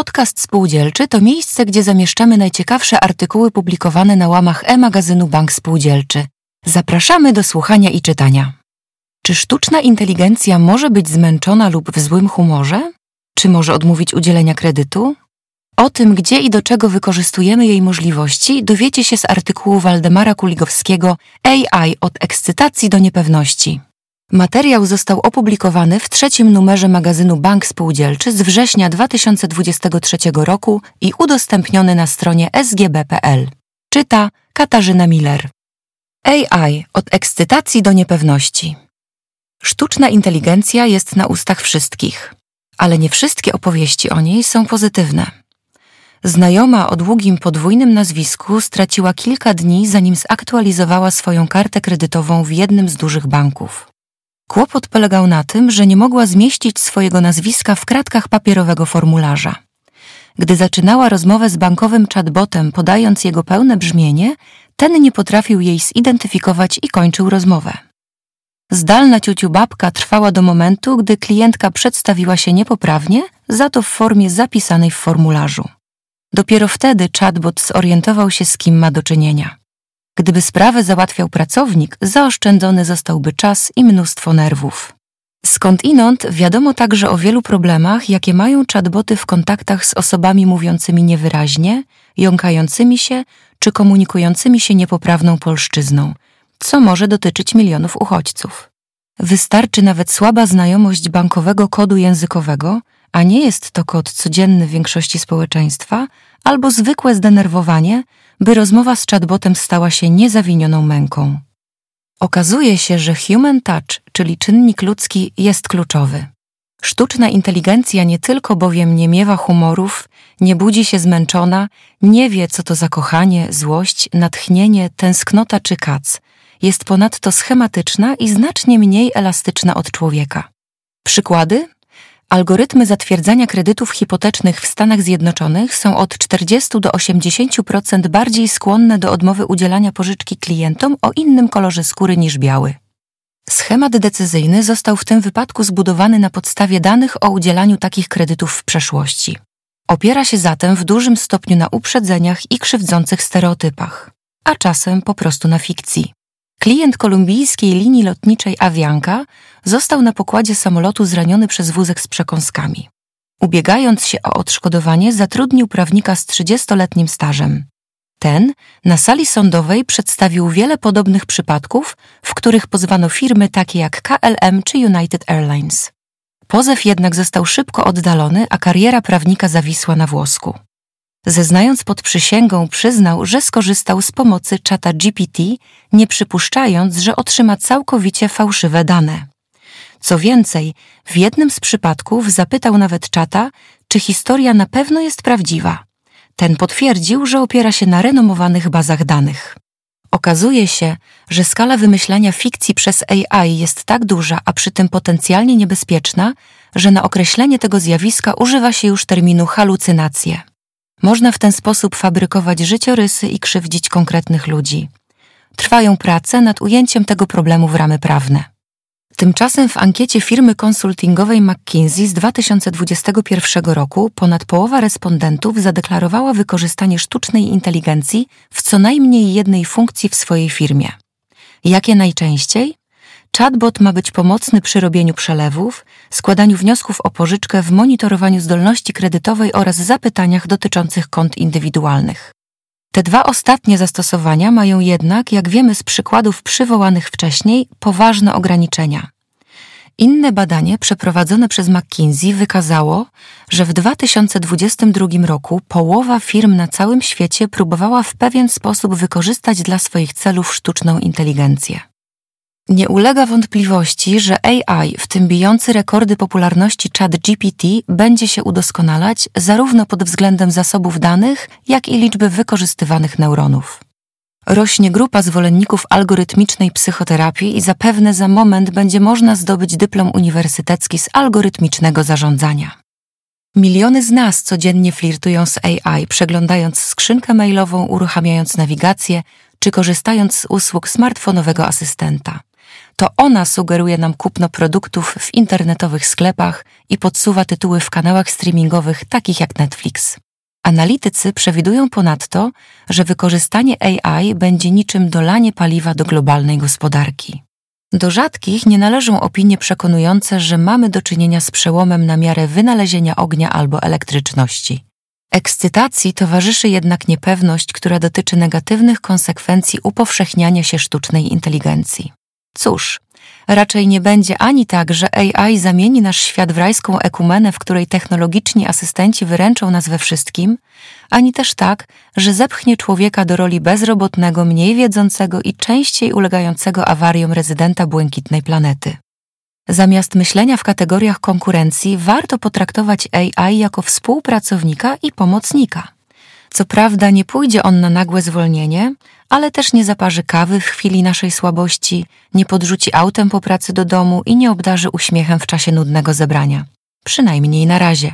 Podcast Spółdzielczy to miejsce, gdzie zamieszczamy najciekawsze artykuły publikowane na łamach e-magazynu Bank Spółdzielczy. Zapraszamy do słuchania i czytania. Czy sztuczna inteligencja może być zmęczona lub w złym humorze? Czy może odmówić udzielenia kredytu? O tym, gdzie i do czego wykorzystujemy jej możliwości, dowiecie się z artykułu Waldemara Kuligowskiego AI od ekscytacji do niepewności. Materiał został opublikowany w trzecim numerze magazynu Bank Spółdzielczy z września 2023 roku i udostępniony na stronie sgb.pl. Czyta Katarzyna Miller. AI od ekscytacji do niepewności. Sztuczna inteligencja jest na ustach wszystkich, ale nie wszystkie opowieści o niej są pozytywne. Znajoma o długim podwójnym nazwisku straciła kilka dni, zanim zaktualizowała swoją kartę kredytową w jednym z dużych banków. Kłopot polegał na tym, że nie mogła zmieścić swojego nazwiska w kratkach papierowego formularza. Gdy zaczynała rozmowę z bankowym chatbotem, podając jego pełne brzmienie, ten nie potrafił jej zidentyfikować i kończył rozmowę. Zdalna ciuciu babka trwała do momentu, gdy klientka przedstawiła się niepoprawnie, za to w formie zapisanej w formularzu. Dopiero wtedy chatbot zorientował się, z kim ma do czynienia. Gdyby sprawę załatwiał pracownik, zaoszczędzony zostałby czas i mnóstwo nerwów. Skądinąd wiadomo także o wielu problemach, jakie mają chatboty w kontaktach z osobami mówiącymi niewyraźnie, jąkającymi się czy komunikującymi się niepoprawną polszczyzną, co może dotyczyć milionów uchodźców. Wystarczy nawet słaba znajomość bankowego kodu językowego, a nie jest to kod codzienny w większości społeczeństwa, albo zwykłe zdenerwowanie, by rozmowa z chatbotem stała się niezawinioną męką. Okazuje się, że human touch, czyli czynnik ludzki, jest kluczowy. Sztuczna inteligencja nie tylko bowiem nie miewa humorów, nie budzi się zmęczona, nie wie, co to zakochanie, złość, natchnienie, tęsknota czy kac. Jest ponadto schematyczna i znacznie mniej elastyczna od człowieka. Przykłady? Algorytmy zatwierdzania kredytów hipotecznych w Stanach Zjednoczonych są od 40 do 80% bardziej skłonne do odmowy udzielania pożyczki klientom o innym kolorze skóry niż biały. Schemat decyzyjny został w tym wypadku zbudowany na podstawie danych o udzielaniu takich kredytów w przeszłości. Opiera się zatem w dużym stopniu na uprzedzeniach i krzywdzących stereotypach, a czasem po prostu na fikcji. Klient kolumbijskiej linii lotniczej Avianca został na pokładzie samolotu zraniony przez wózek z przekąskami. Ubiegając się o odszkodowanie, zatrudnił prawnika z 30-letnim stażem. Ten na sali sądowej przedstawił wiele podobnych przypadków, w których pozwano firmy takie jak KLM czy United Airlines. Pozew jednak został szybko oddalony, a kariera prawnika zawisła na włosku. Zeznając pod przysięgą, przyznał, że skorzystał z pomocy czata GPT, nie przypuszczając, że otrzyma całkowicie fałszywe dane. Co więcej, w jednym z przypadków zapytał nawet czata, czy historia na pewno jest prawdziwa. Ten potwierdził, że opiera się na renomowanych bazach danych. Okazuje się, że skala wymyślania fikcji przez AI jest tak duża, a przy tym potencjalnie niebezpieczna, że na określenie tego zjawiska używa się już terminu halucynacje. Można w ten sposób fabrykować życiorysy i krzywdzić konkretnych ludzi. Trwają prace nad ujęciem tego problemu w ramy prawne. Tymczasem w ankiecie firmy konsultingowej McKinsey z 2021 roku ponad połowa respondentów zadeklarowała wykorzystanie sztucznej inteligencji w co najmniej jednej funkcji w swojej firmie. Jakie najczęściej? Chatbot ma być pomocny przy robieniu przelewów, składaniu wniosków o pożyczkę w monitorowaniu zdolności kredytowej oraz zapytaniach dotyczących kont indywidualnych. Te dwa ostatnie zastosowania mają jednak, jak wiemy z przykładów przywołanych wcześniej, poważne ograniczenia. Inne badanie przeprowadzone przez McKinsey wykazało, że w 2022 roku połowa firm na całym świecie próbowała w pewien sposób wykorzystać dla swoich celów sztuczną inteligencję. Nie ulega wątpliwości, że AI, w tym bijący rekordy popularności ChatGPT, będzie się udoskonalać zarówno pod względem zasobów danych, jak i liczby wykorzystywanych neuronów. Rośnie grupa zwolenników algorytmicznej psychoterapii i zapewne za moment będzie można zdobyć dyplom uniwersytecki z algorytmicznego zarządzania. Miliony z nas codziennie flirtują z AI, przeglądając skrzynkę mailową, uruchamiając nawigację czy korzystając z usług smartfonowego asystenta. To ona sugeruje nam kupno produktów w internetowych sklepach i podsuwa tytuły w kanałach streamingowych takich jak Netflix. Analitycy przewidują ponadto, że wykorzystanie AI będzie niczym dolanie paliwa do globalnej gospodarki. Do rzadkich nie należą opinie przekonujące, że mamy do czynienia z przełomem na miarę wynalezienia ognia albo elektryczności. Ekscytacji towarzyszy jednak niepewność, która dotyczy negatywnych konsekwencji upowszechniania się sztucznej inteligencji. Cóż, raczej nie będzie ani tak, że AI zamieni nasz świat w rajską ekumenę, w której technologiczni asystenci wyręczą nas we wszystkim, ani też tak, że zepchnie człowieka do roli bezrobotnego, mniej wiedzącego i częściej ulegającego awariom rezydenta błękitnej planety. Zamiast myślenia w kategoriach konkurencji, warto potraktować AI jako współpracownika i pomocnika. Co prawda nie pójdzie on na nagłe zwolnienie, ale też nie zaparzy kawy w chwili naszej słabości, nie podrzuci autem po pracy do domu i nie obdarzy uśmiechem w czasie nudnego zebrania. Przynajmniej na razie.